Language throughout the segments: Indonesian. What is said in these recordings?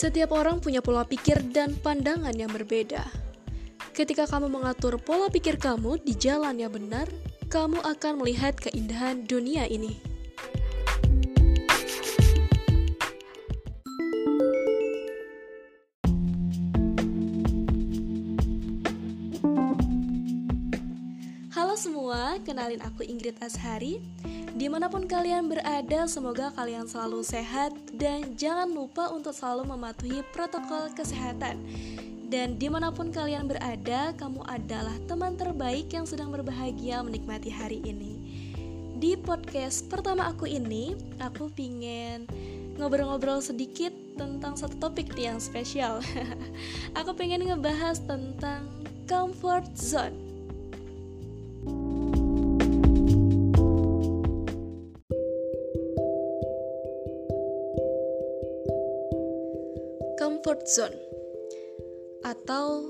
Setiap orang punya pola pikir dan pandangan yang berbeda. Ketika kamu mengatur pola pikir kamu di jalan yang benar, kamu akan melihat keindahan dunia ini. Semua, kenalin aku Ingrid Ashari. Di mana pun kalian berada, semoga kalian selalu sehat dan jangan lupa untuk selalu mematuhi protokol kesehatan. Dan di mana pun kalian berada, kamu adalah teman terbaik yang sedang berbahagia menikmati hari ini. Di podcast pertama aku ini, aku pingin ngobrol-ngobrol sedikit tentang satu topik yang spesial. aku pengen ngebahas tentang comfort zone. Comfort zone atau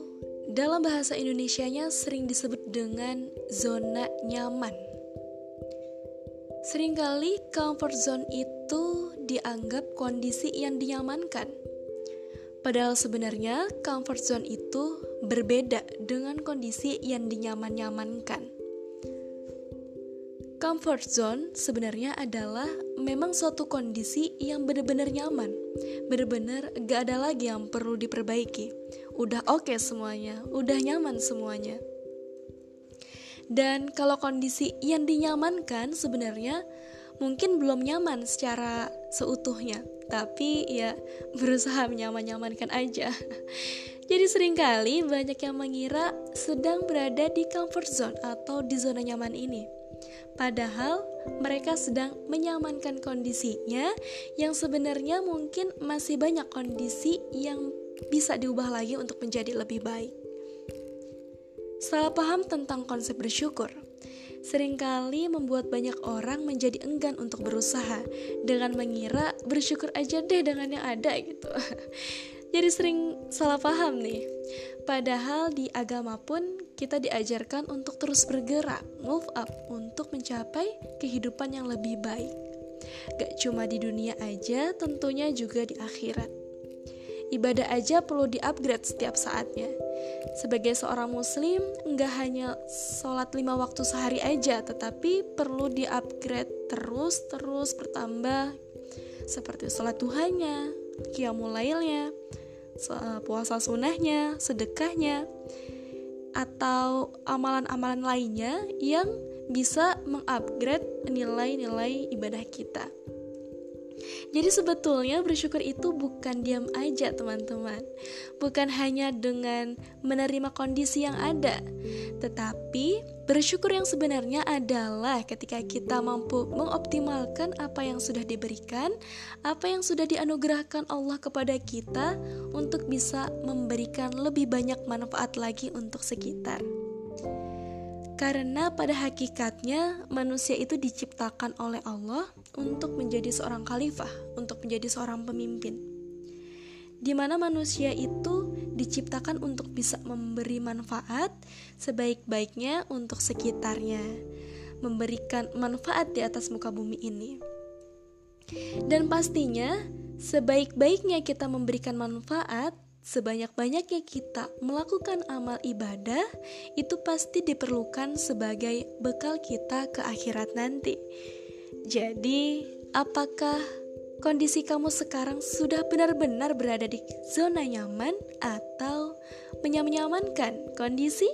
dalam bahasa Indonesianya sering disebut dengan zona nyaman. Seringkali comfort zone itu dianggap kondisi yang dinyamankan. Padahal sebenarnya comfort zone itu berbeda dengan kondisi yang dinyaman-nyamankan. Comfort zone sebenarnya adalah memang suatu kondisi yang benar-benar nyaman, benar-benar gak ada lagi yang perlu diperbaiki. Udah oke okay semuanya, udah nyaman semuanya. Dan kalau kondisi yang dinyamankan sebenarnya mungkin belum nyaman secara seutuhnya, tapi ya berusaha menyaman-nyamankan aja. Jadi sering kali banyak yang mengira sedang berada di comfort zone atau di zona nyaman ini Padahal mereka sedang menyamankan kondisinya yang sebenarnya mungkin masih banyak kondisi yang bisa diubah lagi untuk menjadi lebih baik. Salah paham tentang konsep bersyukur sering kali membuat banyak orang menjadi enggan untuk berusaha dengan mengira bersyukur aja deh dengan yang ada gitu. Jadi sering salah paham nih. Padahal di agama pun kita diajarkan untuk terus bergerak, move up, untuk mencapai kehidupan yang lebih baik. Gak cuma di dunia aja, tentunya juga di akhirat. Ibadah aja perlu di-upgrade setiap saatnya. Sebagai seorang muslim, nggak hanya sholat lima waktu sehari aja, tetapi perlu di-upgrade terus-terus bertambah. Seperti sholat duhanya, qiyamul lailnya, puasa sunnahnya, sedekahnya, atau amalan-amalan lainnya yang bisa mengupgrade nilai-nilai ibadah kita. Jadi sebetulnya bersyukur itu bukan diam aja teman-teman. Bukan hanya dengan menerima kondisi yang ada Tetapi bersyukur yang sebenarnya adalah ketika kita mampu mengoptimalkan apa yang sudah diberikan Apa yang sudah dianugerahkan Allah kepada kita Untuk bisa memberikan lebih banyak manfaat lagi untuk sekitar karena pada hakikatnya manusia itu diciptakan oleh Allah untuk menjadi seorang khalifah, untuk menjadi seorang pemimpin. Di mana manusia itu diciptakan untuk bisa memberi manfaat sebaik-baiknya untuk sekitarnya, memberikan manfaat di atas muka bumi ini. Dan pastinya, sebaik-baiknya kita memberikan manfaat, sebanyak-banyaknya kita melakukan amal ibadah itu pasti diperlukan sebagai bekal kita ke akhirat nanti. Jadi, apakah kondisi kamu sekarang sudah benar-benar berada di zona nyaman atau menyamankan kondisi?